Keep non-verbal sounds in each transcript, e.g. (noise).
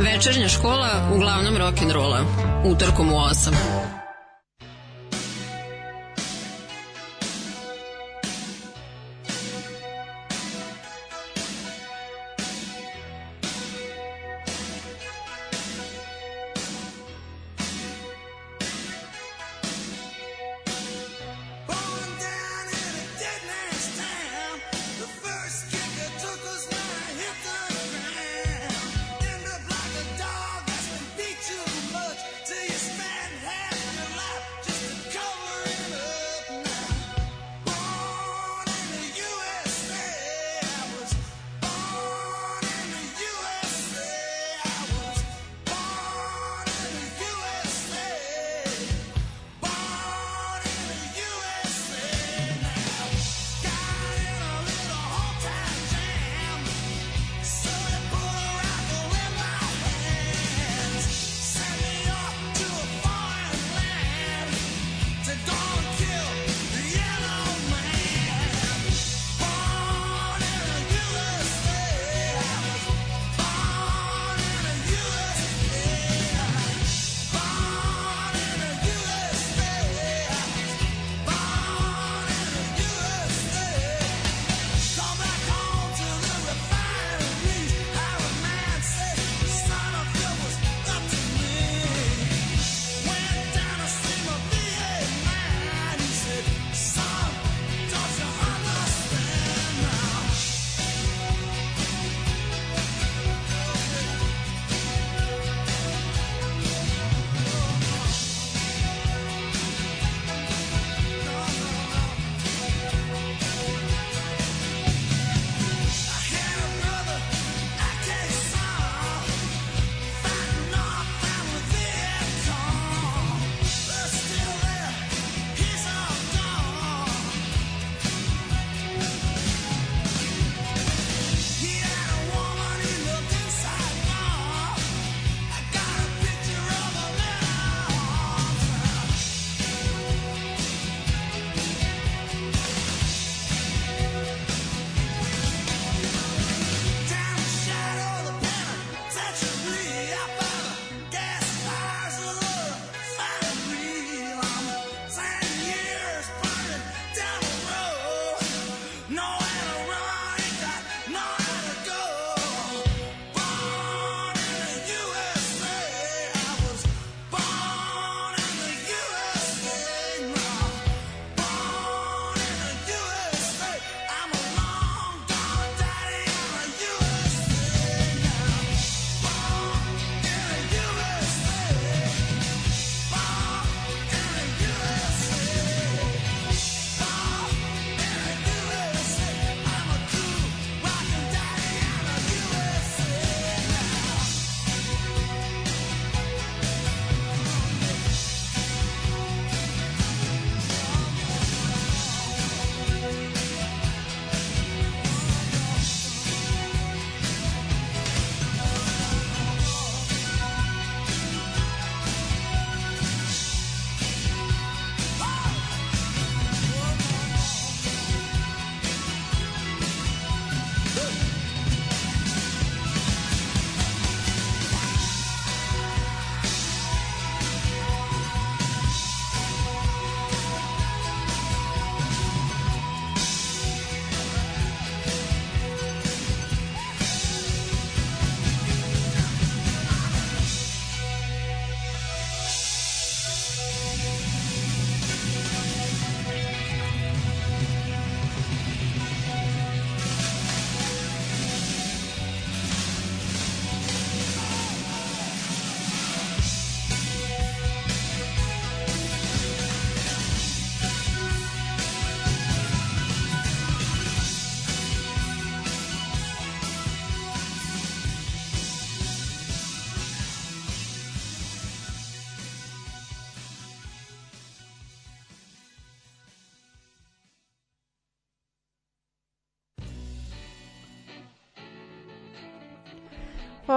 Večernja škola uglavnom rock'n'rolla. Utorkom u 8.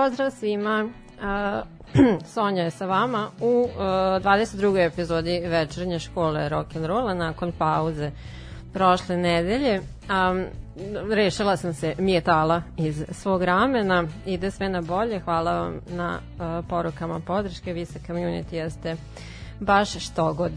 Pozdrav svima. (clears throat) Sonja je sa vama u uh, 22. epizodi večernje škole rock'n'rolla nakon pauze prošle nedelje. Um, rešila sam se mijetala iz svog ramena, ide sve na bolje, hvala vam na uh, porukama podrške, vi sa community jeste baš što god.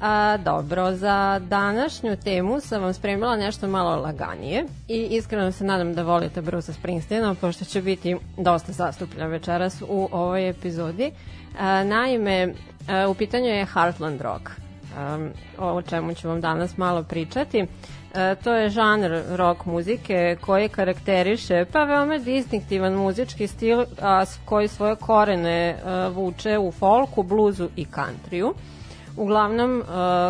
A, dobro, za današnju temu sam vam spremila nešto malo laganije i iskreno se nadam da volite Bruce Springsteena, pošto će biti dosta zastupljen večeras u ovoj epizodi. A, naime, a, u pitanju je Heartland Rock, a, o čemu ću vam danas malo pričati. E, to je žanr rock muzike koji karakteriše pa veoma distinktivan muzički stil a, koji svoje korene a, vuče u folku, bluzu i countryju. Uglavnom uh,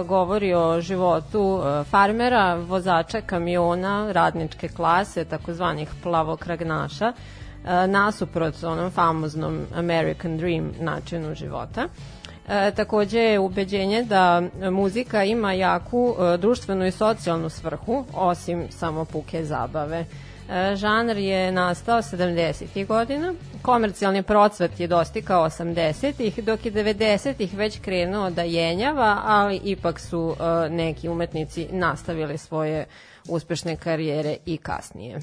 govori o životu uh, farmera, vozača kamiona, radničke klase, takozvanih plavokragnaša, uh, nasuprot onom famoznom American Dream načinu života. E, takođe je ubeđenje da muzika ima jaku e, društvenu i socijalnu svrhu, osim samo puke zabave. E, žanr je nastao 70. godina, komercijalni procvet je dostikao 80. dok je 90. već krenuo da jenjava, ali ipak su e, neki umetnici nastavili svoje uspešne karijere i kasnije.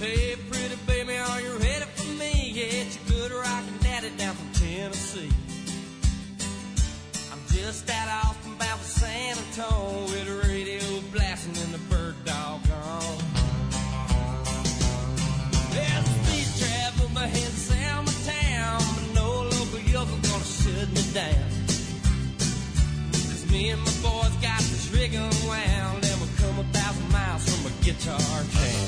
Hey, pretty baby, are you ready for me? Yeah, You good rockin' daddy down from Tennessee. I'm just out off from Baffle San Antonio with the radio blasting and the bird dog on. There's speed travel, my head sound my town, but no local yokel gonna shut me down. Me and my boys got this rig unwound, and we'll come a thousand miles from a guitar can.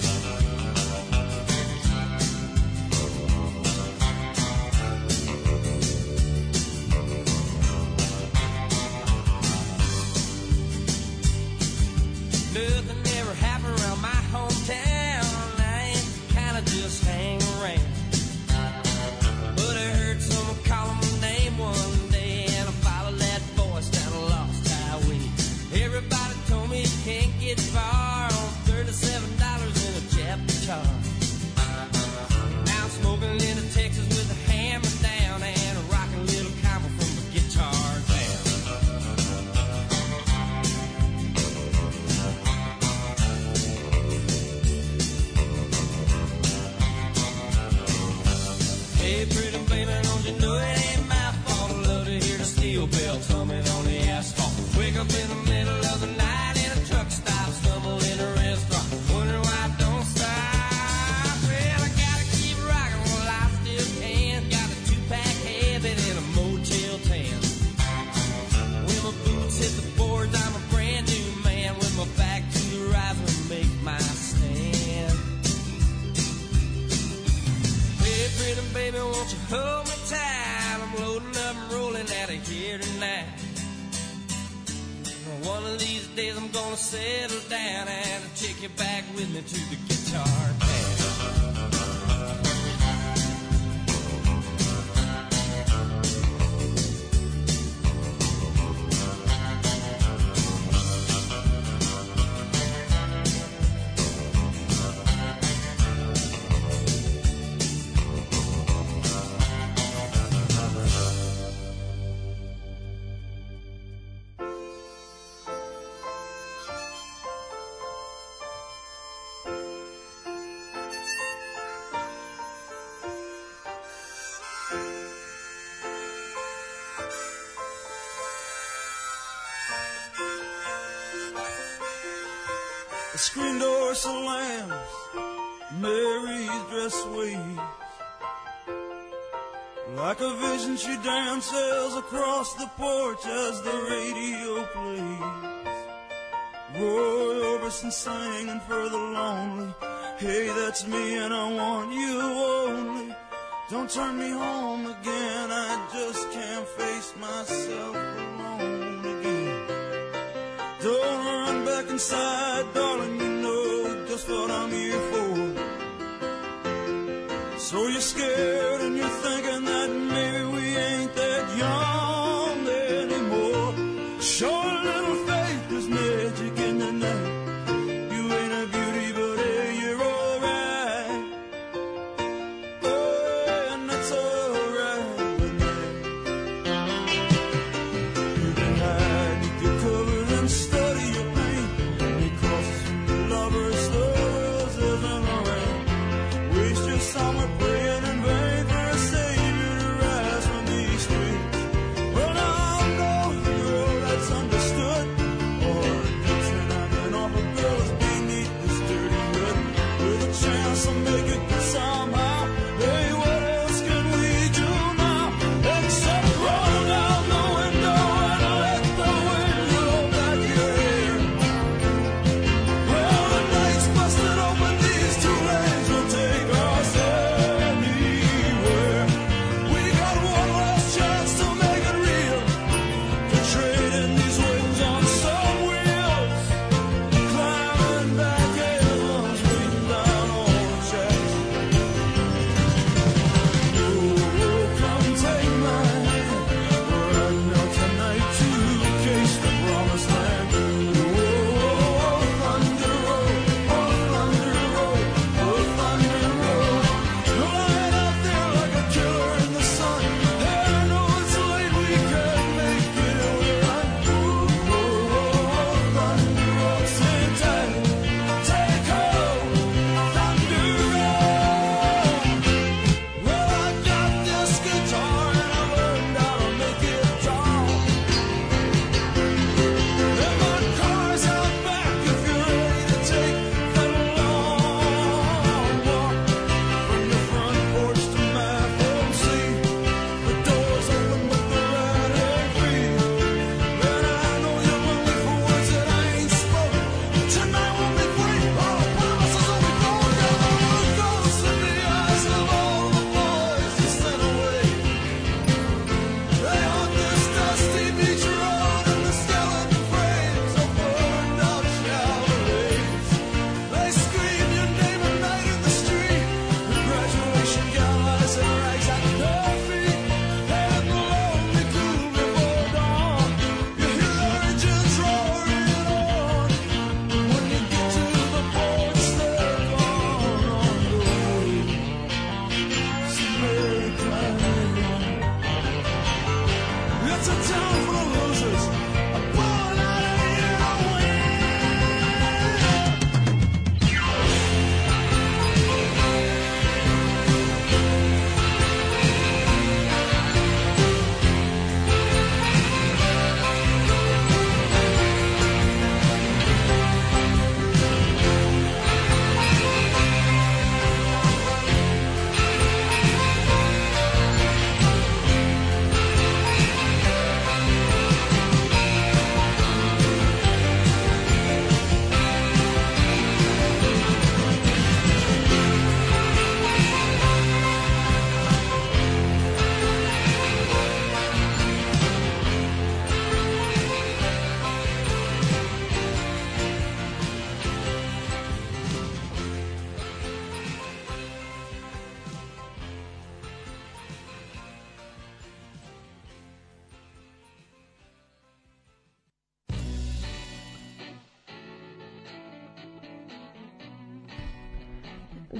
Up in days I'm gonna settle down and take you back with me to the guitar screen door slams, Mary's dress waves. Like a vision, she dances across the porch as the radio plays. Roy Orbison singing for the lonely. Hey, that's me, and I want you only. Don't turn me home again, I just can't face myself alone again. Don't run back inside, darling, So you're scared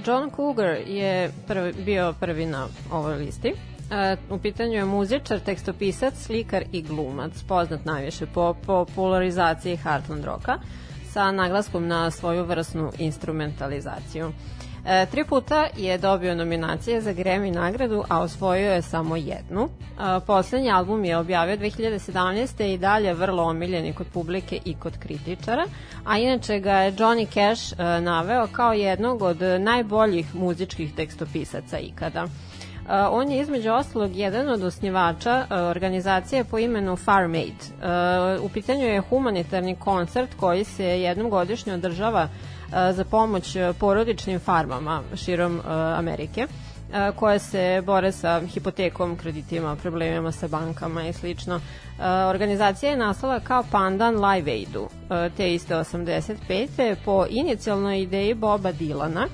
John Cougar je prvi, bio prvi na ovoj listi. Uh, u pitanju je muzičar, tekstopisac, slikar i glumac, poznat najviše po popularizaciji Heartland roka, sa naglaskom na svoju vrsnu instrumentalizaciju. E, tri puta je dobio nominacije za Grammy nagradu, a osvojio je samo jednu. E, poslednji album je objavio 2017. i dalje vrlo omiljeni kod publike i kod kritičara, a inače ga je Johnny Cash e, naveo kao jednog od najboljih muzičkih tekstopisaca ikada. Uh, on je između ostalog jedan od osnivača uh, organizacije po imenu Farm Aid. Uh, u pitanju je humanitarni koncert koji se jednom godišnje održava za pomoć porodičnim farmama širom Amerike koje se bore sa hipotekom, kreditima, problemima sa bankama i slično. Organizacija je nastala kao pandan Live Aidu, te iste 85. po inicijalnoj ideji Boba Dilana,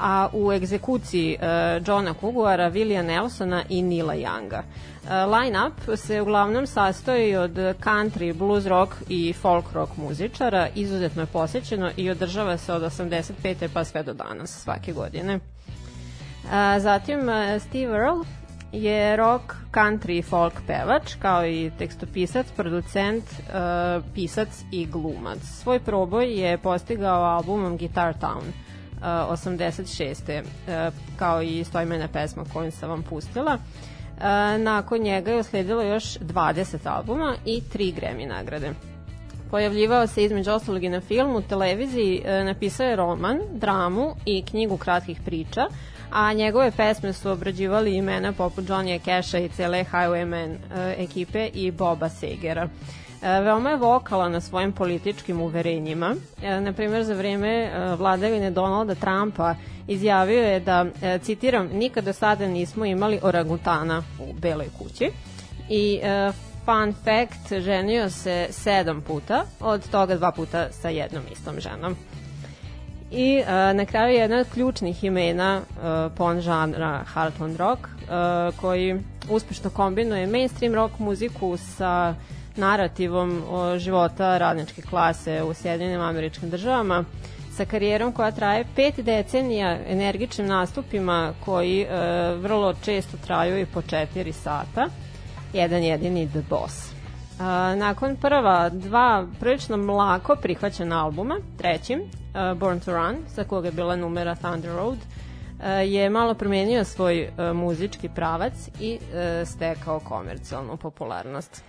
a u egzekuciji Johna Kuguara, Willija Nelsona i Nila Younga. Uh, line-up se uglavnom sastoji od country, blues rock i folk rock muzičara, izuzetno je posjećeno i održava se od 85. pa sve do danas, svake godine. Uh, zatim uh, Steve Earle je rock, country i folk pevač, kao i tekstopisac, producent, uh, pisac i glumac. Svoj proboj je postigao albumom Guitar Town – 86. E, kao i stojmena pesma koju sam vam pustila. E, nakon njega je usledilo još 20 albuma i 3 Grammy nagrade. Pojavljivao se između ostalog i na filmu, televiziji, e, napisao je roman, dramu i knjigu kratkih priča, a njegove pesme su obrađivali imena poput Johnny Casha i cele Highwayman ekipe i Boba Segera. E, veoma je vokala na svojim političkim uverenjima. E, na primjer, za vreme e, vladavine Donalda Trumpa izjavio je da, citiram, nikada sada nismo imali orangutana u Beloj kući. I fun fact, ženio se sedam puta, od toga dva puta sa jednom istom ženom. I uh, na kraju jedna od ključnih imena uh, pon žanra Heartland Rock, uh, koji uspešno kombinuje mainstream rock muziku sa narativom o života radničke klase u Sjedinim američkim državama sa karijerom koja traje pet decenija energičnim nastupima koji e, vrlo često traju i po četiri sata. Jedan jedini The Boss. A, nakon prva dva prilično mlako prihvaćena albuma, trećim, uh, Born to Run, sa koga je bila numera Thunder Road, uh, je malo promenio svoj uh, muzički pravac i uh, stekao komercijalnu popularnost.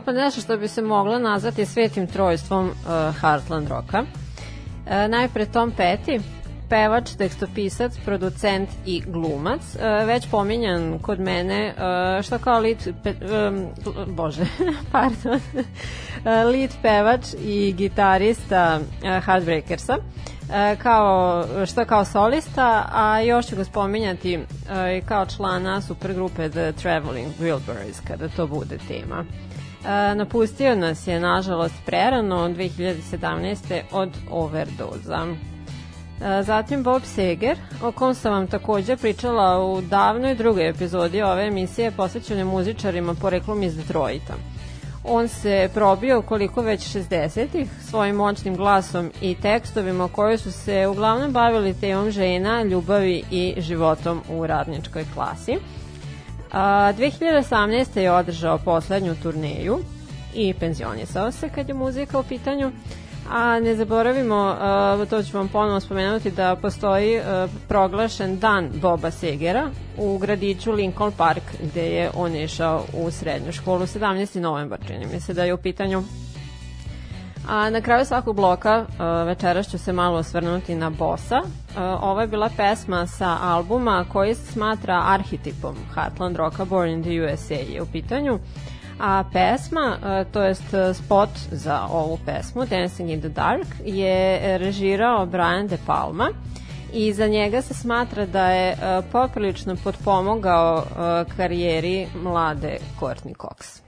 pa nešto što bi se moglo nazvati svetim trojstvom uh, Heartland roka. Uh, eh, najpre Tom Petty, pevač, tekstopisac, producent i glumac, uh, već pominjan kod mene, uh, što kao lit, pe, um, bože, (laughs) pardon, uh, lit pevač i gitarista uh, Heartbreakersa, e, kao, što kao solista, a još ću ga spominjati e, kao člana supergrupe The Traveling Wilburys, kada to bude tema. E, napustio nas je, nažalost, prerano 2017. od overdoza. E, zatim Bob Seger, o kom sam vam takođe pričala u davnoj drugoj epizodi ove emisije posvećene muzičarima poreklom iz Detroita. On se probio koliko već 60-ih svojim moćnim glasom i tekstovima koje su se uglavnom bavili tejom žena, ljubavi i životom u radničkoj klasi. A, 2018. je održao poslednju turneju i penzionisao se kad je muzika u pitanju. A ne zaboravimo, uh, to ću vam ponovno spomenuti, da postoji uh, proglašen dan Boba Segera u gradiću Lincoln Park, gde je on išao u srednju školu 17. novembar, čini mi se da je u pitanju A na kraju svakog bloka uh, večeras ću se malo osvrnuti na Bosa. Uh, ovo je bila pesma sa albuma koji se smatra arhetipom Heartland Rocka Born in the USA je u pitanju. A pesma, uh, to jest spot za ovu pesmu, Dancing in the Dark, je režirao Brian De Palma i za njega se smatra da je poprilično potpomogao karijeri mlade Courtney Cox.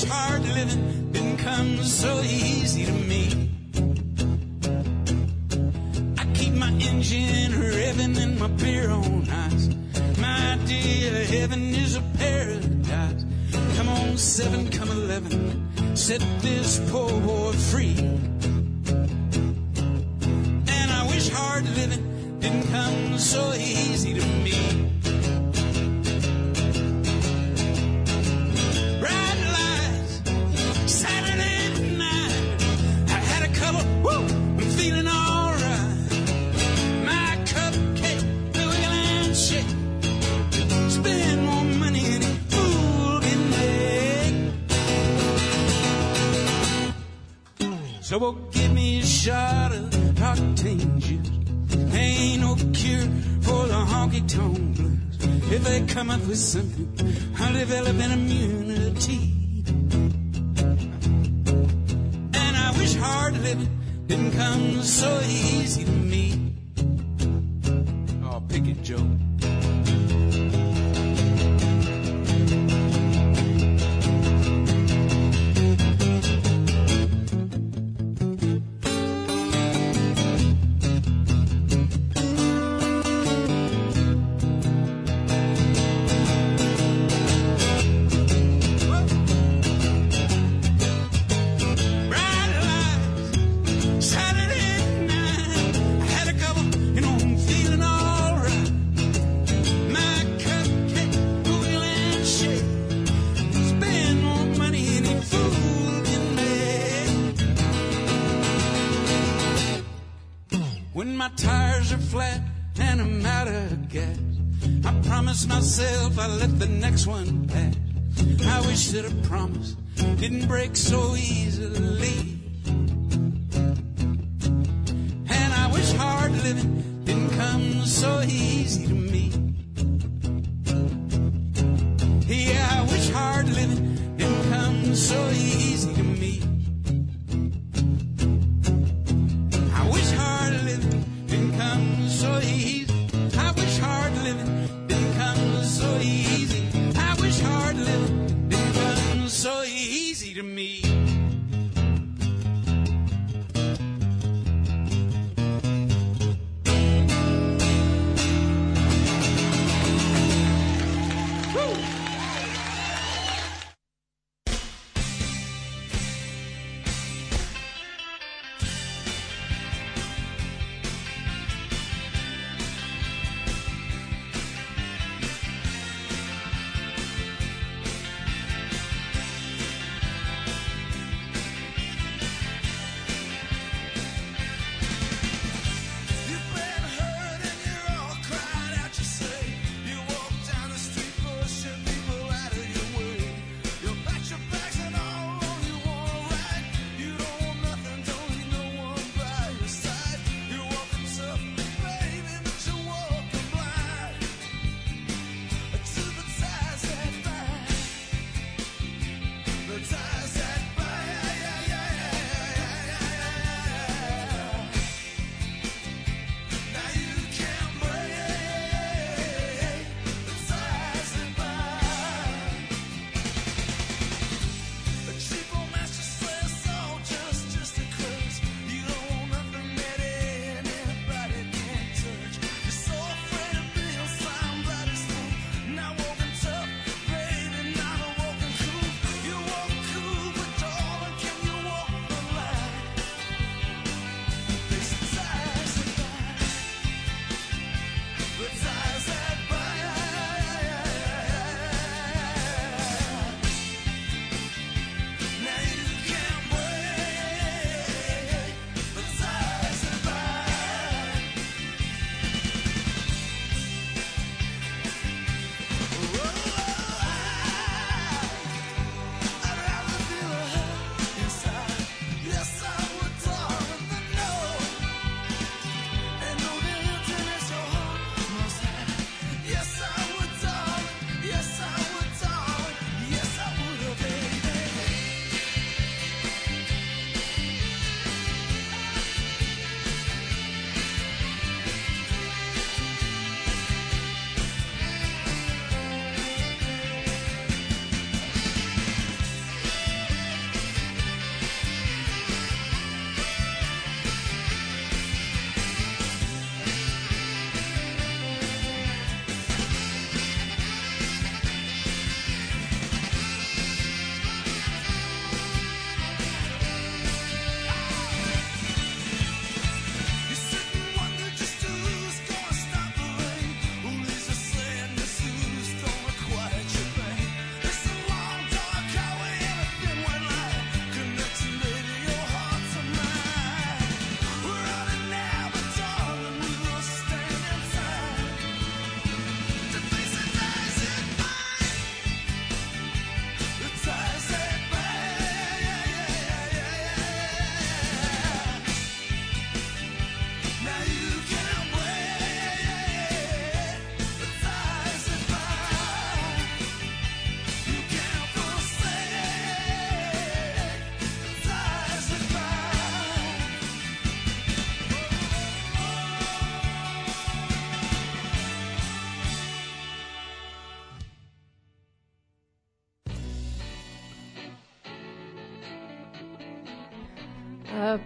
this hard living didn't come so easy to me. I keep my engine revving and my beer on ice. My dear, heaven is a paradise. Come on, seven, come eleven, set this poor boy free. And I wish hard living didn't come so easy to me. well, give me a shot of octane juice. Ain't no cure for the honky tonk blues. If they come up with something, I'll develop an immunity. And I wish hard living didn't come so easy to me. Oh, pick it, Joe.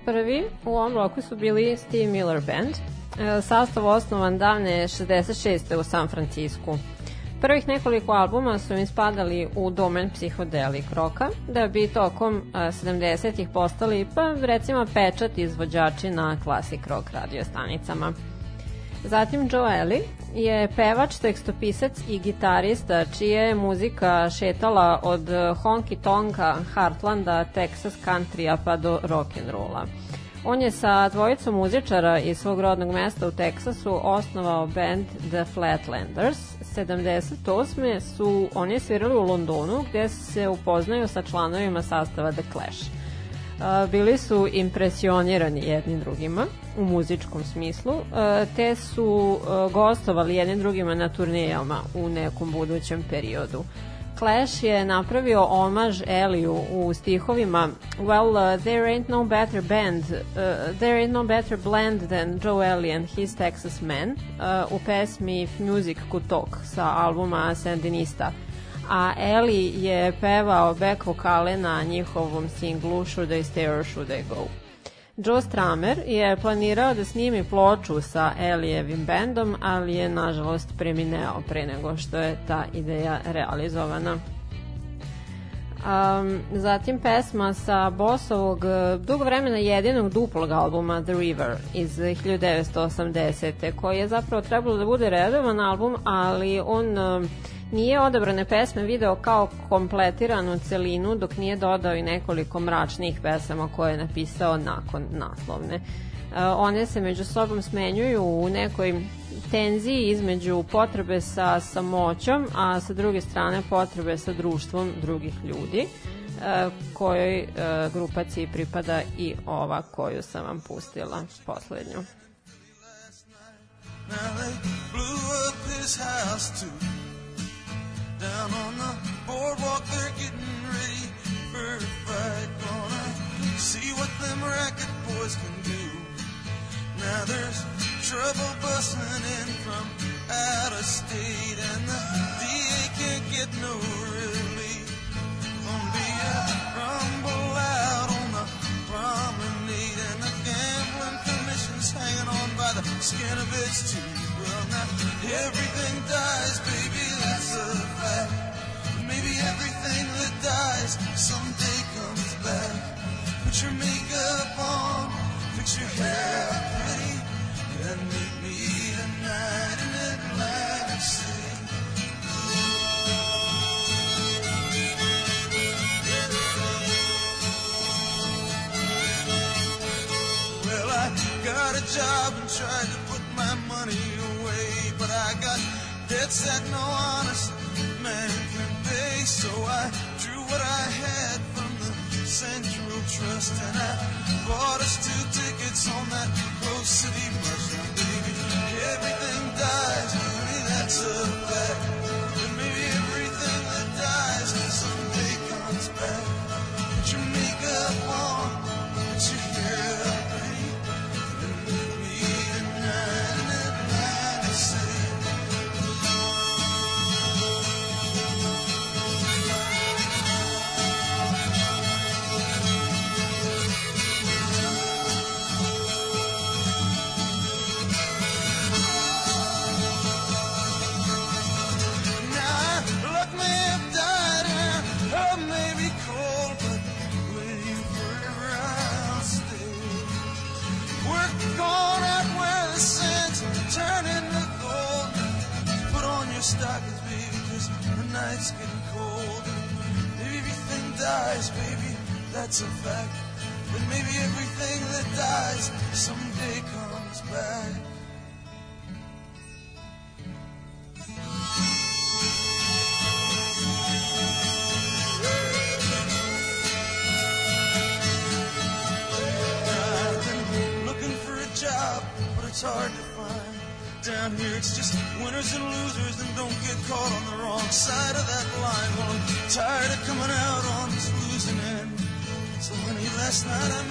Prvi u ovom bloku su bili Steve Miller Band, E, sastav osnovan davne 66. u San Francisku. Prvih nekoliko albuma su im spadali u domen psihodelik roka, da bi tokom e, 70-ih postali pa recimo pečat izvođači na klasik rock radio stanicama. Zatim Joe Ellie je pevač, tekstopisac i gitarista čija je muzika šetala od honky tonka, Heartlanda, Texas countrya pa do rock'n'rolla. On je sa dvojicom muzičara iz svog rodnog mesta u Teksasu osnovao band The Flatlanders. 78. su oni svirali u Londonu gde se upoznaju sa članovima sastava The Clash. Bili su impresionirani jednim drugima u muzičkom smislu, te su gostovali jednim drugima na turnijama u nekom budućem periodu. Clash je napravio omaž Eliju u stihovima Well, uh, there ain't no better band, uh, there ain't no better blend than Joe Ellie and his Texas Men uh, u pesmi If Music Could Talk sa albuma Sandinista. A Ellie je pevao back vokale na njihovom singlu Should I Stay or Should I Go. Joe Stramer je planirao da snimi ploču sa Elijevim bendom, ali je nažalost premineo pre nego što je ta ideja realizovana. Um, zatim pesma sa Bossovog eh, dugo vremena jedinog duplog albuma The River iz 1980. koji je zapravo trebalo da bude redovan album, ali on um, nije odabrane pesme video kao kompletiranu celinu dok nije dodao i nekoliko mračnih pesama koje je napisao nakon naslovne. Uh, one se među sobom smenjuju u nekoj tenziji između potrebe sa samoćom, a sa druge strane potrebe sa društvom drugih ljudi uh, kojoj uh, grupaciji pripada i ova koju sam vam pustila poslednju. Now they blew up his house too. Down on the boardwalk, they're getting ready for a fight. Gonna see what them racket boys can do. Now there's trouble busting in from out of state, and the DA can't get no relief. Gonna be a rumble out on the promenade, and the gambling commission's hanging on by the skin of its teeth. Well, now everything dies, baby, that's a fact. Maybe everything that dies someday comes back. Put your makeup on, fix your hair pretty, and meet me tonight in Atlantic City. Well, I got a job and tried to put my money debts that no honest man can pay. So I drew what I had from the Central Trust and I bought us two tickets on that Rose City bus. Baby, everything dies, baby, that's a fact. But maybe everything that dies someday comes back. Put your it's just winners and losers, and don't get caught on the wrong side of that line. Well, I'm tired of coming out on this losing end. So, honey, last night I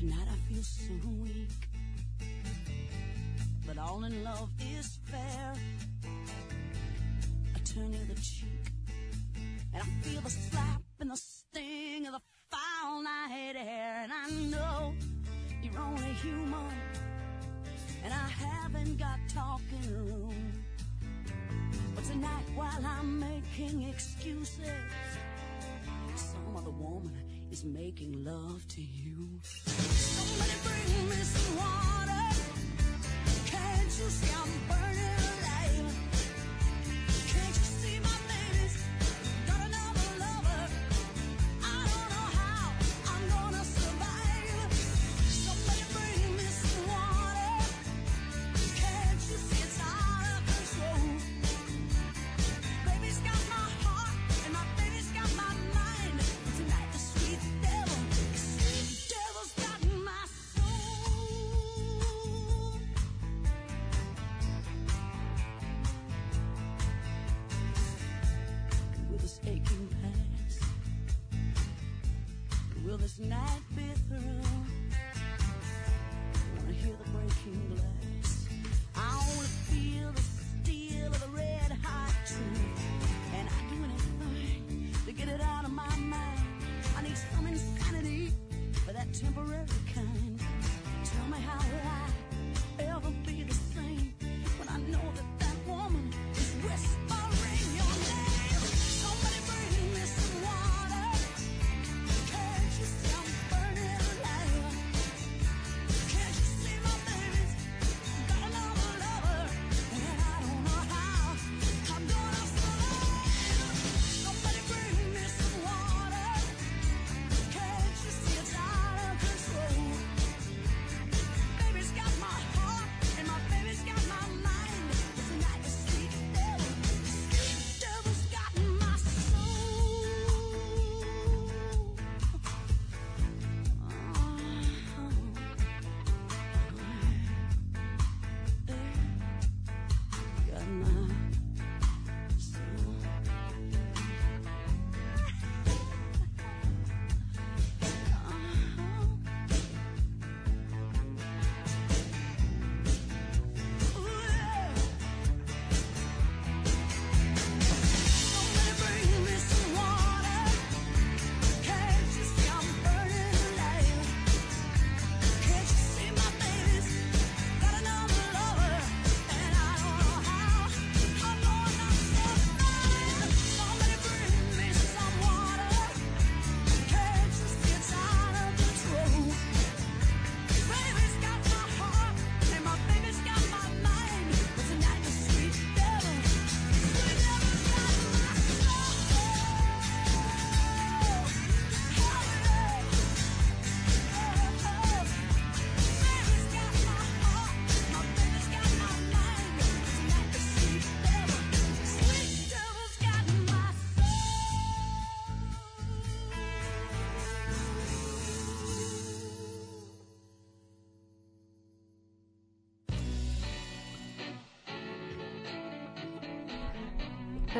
Tonight I feel so weak. But all in love is fair. I turn the cheek. And I feel the slap and the sting of the foul night air. And I know you're only human. And I haven't got talking room. But tonight, while I'm making excuses, some other woman is making love to you. Somebody bring me some water. Can't you see I'm burning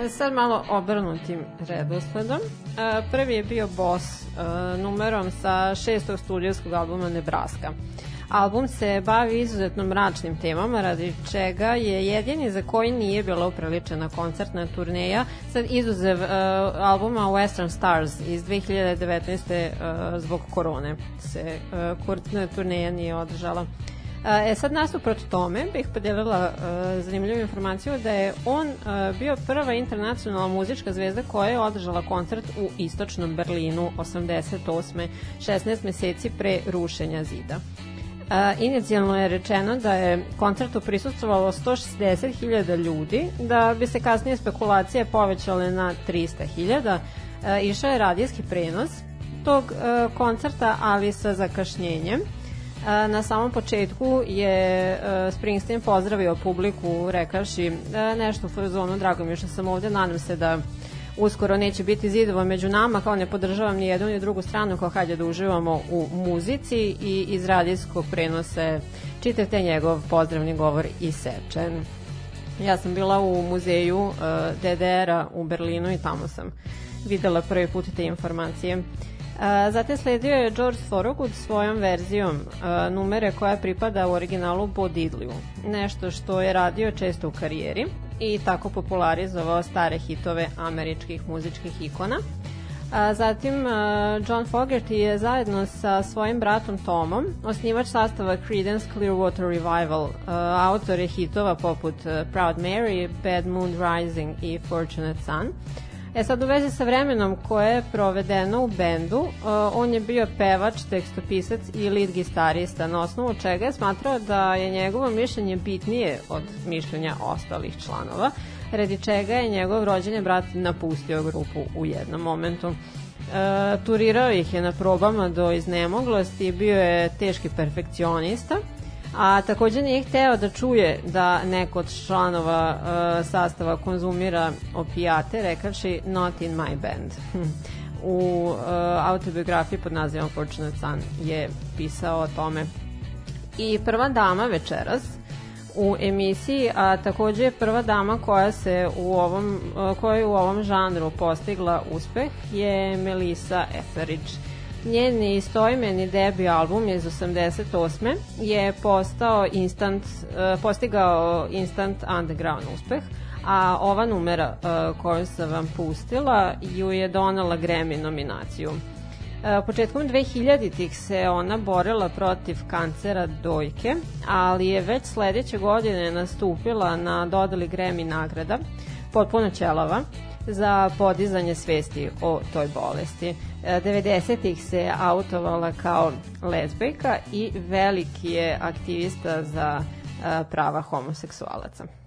Sad malo obrnutim redosledom. E, Prvi je bio Boss e, numerom sa šestog studijskog albuma Nebraska. Album se bavi izuzetno mračnim temama, radi čega je jedini za koji nije bila upriličena koncertna turneja, sad izuzev uh, albuma Western Stars iz 2019. Uh, zbog korone se uh, turneja nije održala. E sad nasuprot tome bih podelila uh, zanimljivu informaciju da je on uh, bio prva internacionalna muzička zvezda koja je održala koncert u istočnom Berlinu 88. 16 meseci pre rušenja zida. Uh, inicijalno je rečeno da je koncertu prisustvovalo 160.000 ljudi, da bi se kasnije spekulacije povećale na 300.000. Uh, išao je radijski prenos tog uh, koncerta, ali sa zakašnjenjem. Na samom početku je Springsteen pozdravio publiku rekavši nešto u fazonu, drago mi je što sam ovde, nadam se da uskoro neće biti zidova među nama, kao ne podržavam ni jednu ni drugu stranu, kao hajde da uživamo u muzici i iz radijskog prenose čitav te njegov pozdravni govor isečen. Ja sam bila u muzeju DDR-a u Berlinu i tamo sam videla prvi put te informacije. Uh, Zatim sledio je George Thorogood svojom verzijom uh, numere koja pripada u originalu Bo Diddleyu. Nešto što je radio često u karijeri i tako popularizovao stare hitove američkih muzičkih ikona. A, zatim John Fogerty je zajedno sa svojim bratom Tomom osnivač sastava Creedence Clearwater Revival, autor je hitova poput Proud Mary, Bad Moon Rising i Fortunate Son. E sad u vezi sa vremenom koje je provedeno u bendu, uh, on je bio pevač, tekstopisac i lead gitarista, na osnovu čega je smatrao da je njegovo mišljenje bitnije od mišljenja ostalih članova, redi čega je njegov rođeni brat napustio grupu u jednom momentu. E, turirao ih je na probama do iznemoglosti, bio je teški perfekcionista, a takođe nije hteo da čuje da neko od članova uh, sastava konzumira opijate, rekaši not in my band. (laughs) U uh, autobiografiji pod nazivom Fortunate Son je pisao o tome. I prva dama večeras u emisiji, a takođe je prva dama koja se u ovom, uh, koja je u ovom žanru postigla uspeh je Melissa Etheridge Njen istoimeni debi album iz 88. je postao instant, uh, postigao instant underground uspeh, a ova numera uh, koju sam vam pustila ju je donala Grammy nominaciju. Uh, početkom 2000-ih se ona borila protiv kancera dojke, ali je već sledeće godine nastupila na dodali Grammy nagrada, potpuno ćelava, za podizanje svesti o toj bolesti. 90-ih e, se autovala kao lezbejka i veliki je aktivista za e, prava homoseksualaca.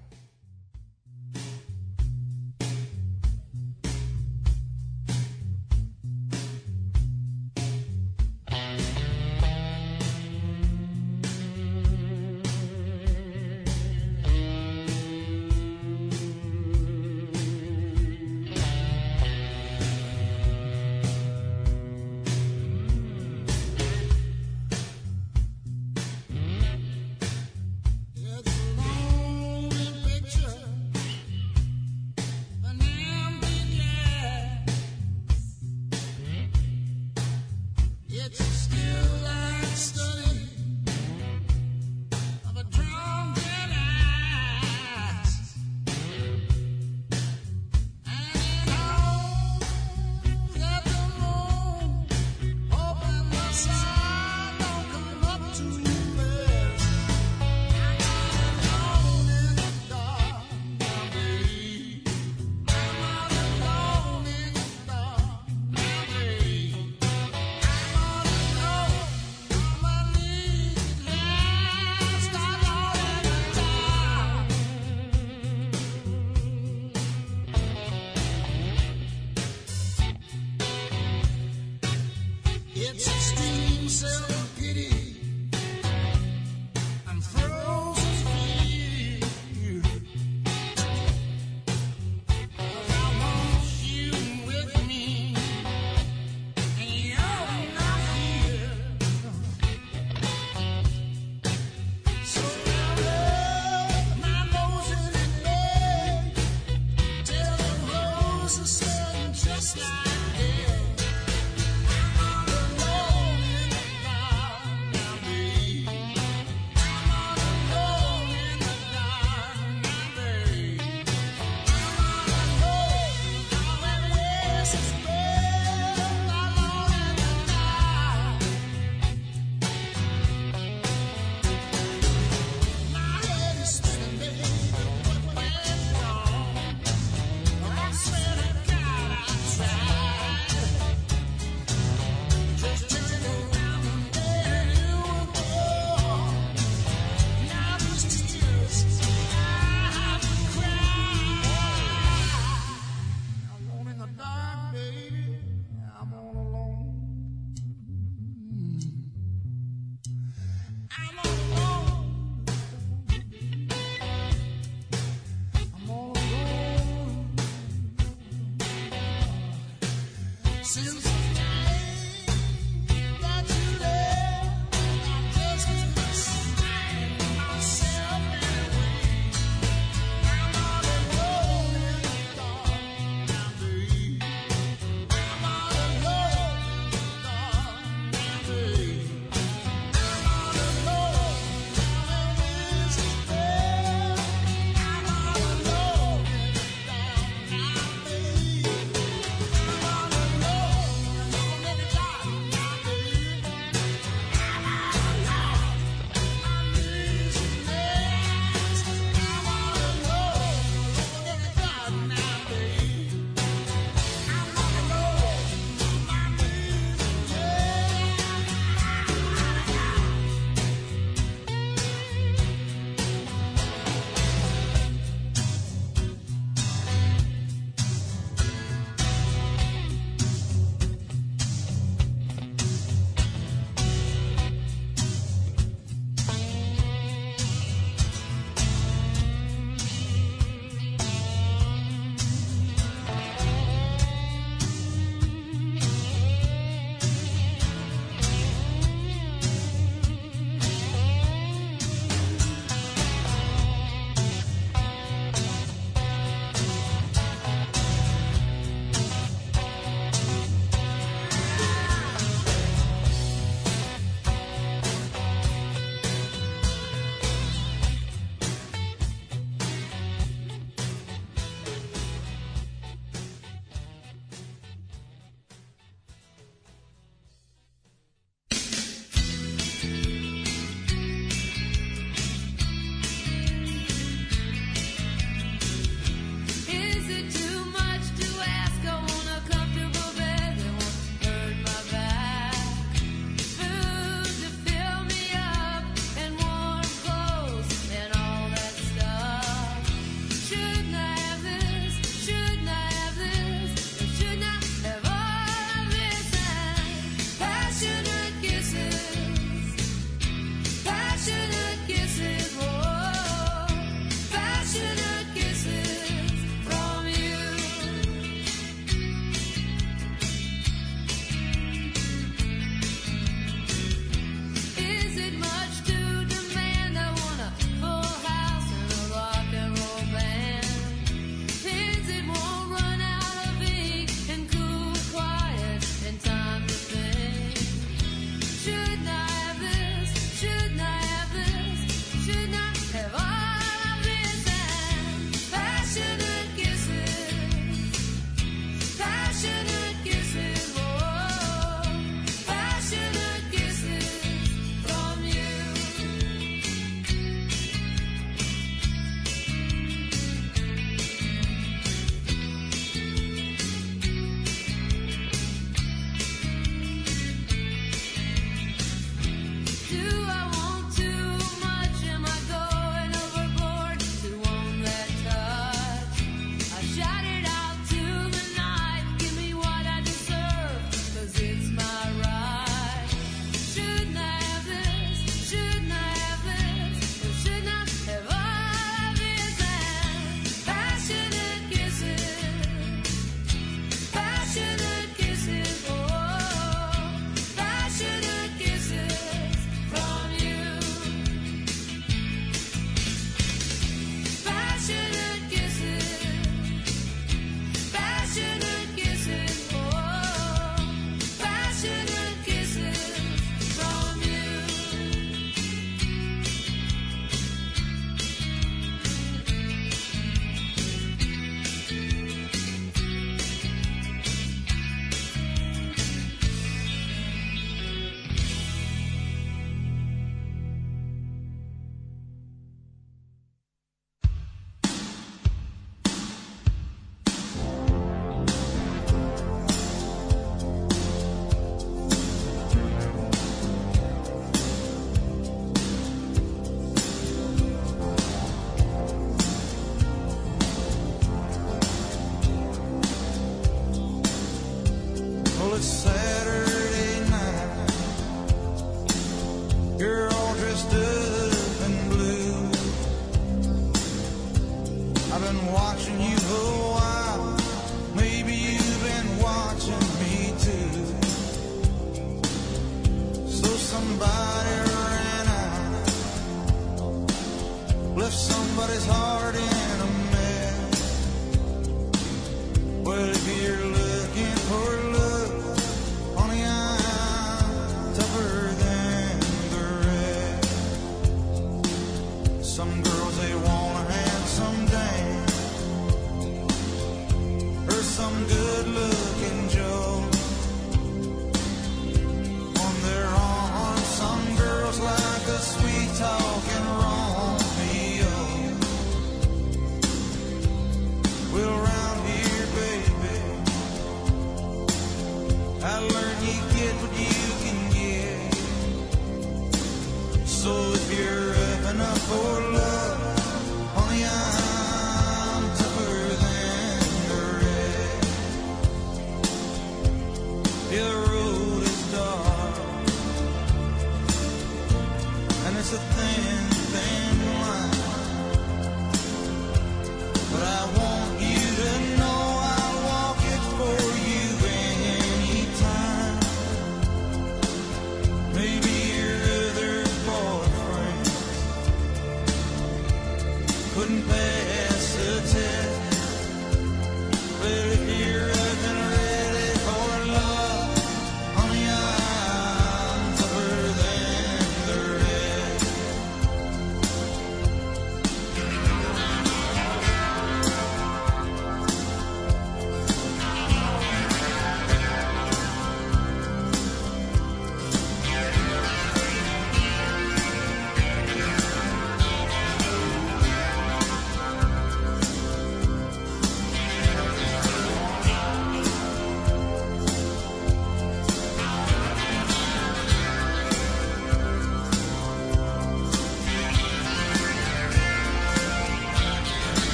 Left somebody's heart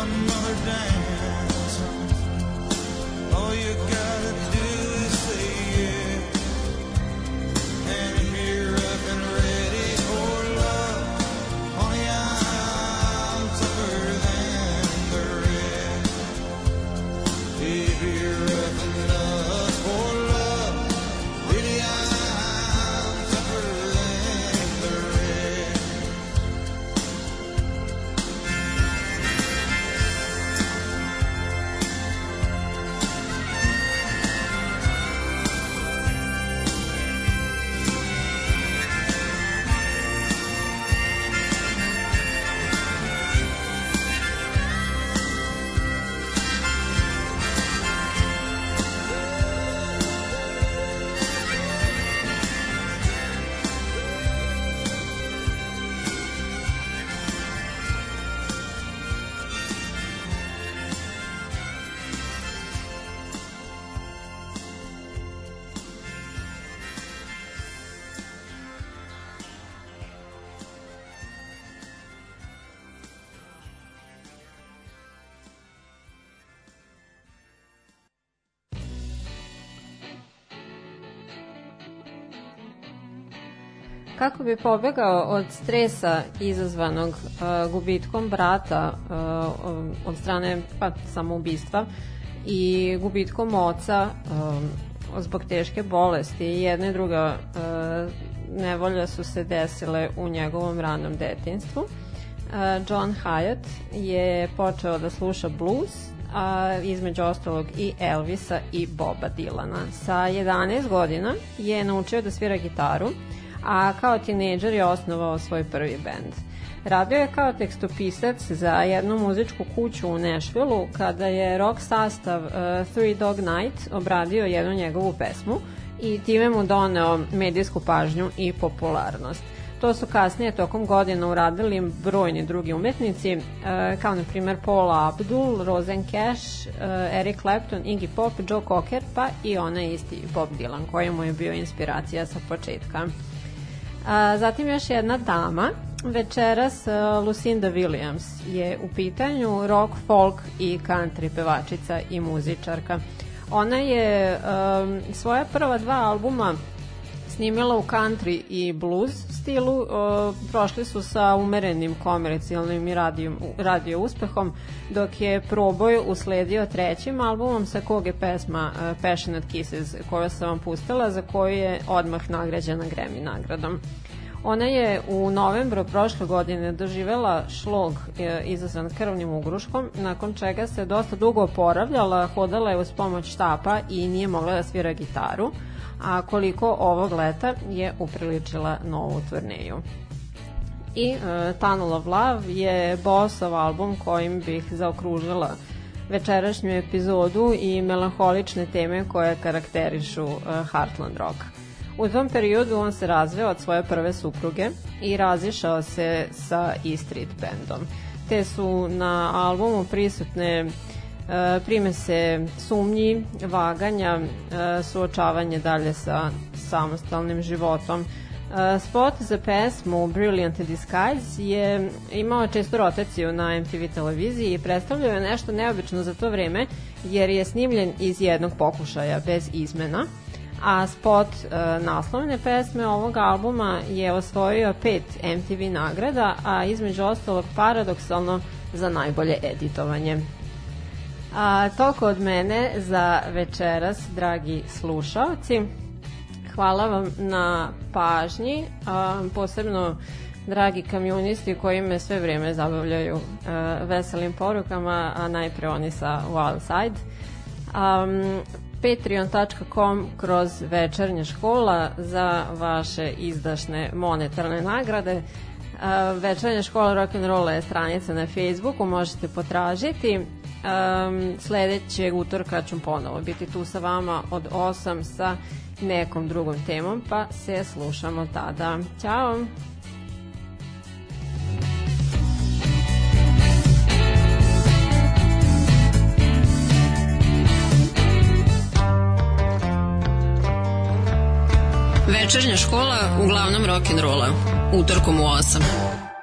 another dance. All you gotta Kako bi pobegao od stresa izazvanog uh, gubitkom brata uh, od strane pa, samoubistva i gubitkom oca um, zbog teške bolesti i jedna i druga uh, nevolja su se desile u njegovom ranom detinstvu. Uh, John Hyatt je počeo da sluša blues, a između ostalog i Elvisa i Boba Dilana. Sa 11 godina je naučio da svira gitaru, a kao tinejdžer je osnovao svoj prvi bend. Radio je kao tekstopisac za jednu muzičku kuću u Nashvilleu kada je rock sastav uh, Three Dog Night obradio jednu njegovu pesmu i time mu doneo medijsku pažnju i popularnost. To su kasnije tokom godina uradili brojni drugi umetnici, uh, kao na primjer Paula Abdul, Rosen Cash, uh, Eric Clapton, Iggy Pop, Joe Cocker, pa i onaj isti Bob Dylan, koji mu je bio inspiracija sa početka. A, zatim još jedna dama Večeras uh, Lucinda Williams je u pitanju rock, folk i country pevačica i muzičarka. Ona je um, svoja prva dva albuma snimila u country i blues stilu, uh, prošli su sa umerenim komercijalnim i radio, radio uspehom, dok je proboj usledio trećim albumom sa kog je pesma uh, Passionate Kisses koju sam vam pustila, za koju je odmah nagrađena Grammy nagradom. Ona je u novembru prošle godine doživela šlog e, izazvan krvnim ugruškom, nakon čega se dosta dugo oporavljala, hodala je uz pomoć štapa i nije mogla da svira gitaru, a koliko ovog leta je upriličila novu turneju. I e, Tunnel of Love je bossov album kojim bih zaokružila večerašnju epizodu i melanholične teme koje karakterišu e, Heartland Rock. U tom periodu on se razveo od svoje prve supruge i razišao se sa E Street bandom. Te su na albumu prisutne e, prime se sumnji, vaganja, e, suočavanje dalje sa samostalnim životom. E, spot za pesmu Brilliant Disguise je imao često rotaciju na MTV televiziji i predstavljao je nešto neobično za to vreme jer je snimljen iz jednog pokušaja bez izmena a spot e, naslovne pesme ovog albuma je osvojio pet MTV nagrada, a između ostalog paradoksalno za najbolje editovanje. A, toliko od mene za večeras, dragi slušalci. Hvala vam na pažnji, a, posebno dragi kamioniste koji me sve vreme zabavljaju a, veselim porukama, a najpre oni sa Wild Side. Um, patreon.com kroz večernja škola za vaše izdašne monetarne nagrade. Večernja škola rock'n'rolla je stranica na Facebooku, možete potražiti. Um, sledećeg utorka ću ponovo biti tu sa vama od 8 sa nekom drugom temom, pa se slušamo tada. Ćao! Večernja škola uglavnom rock'n'rolla. Utorkom u 8.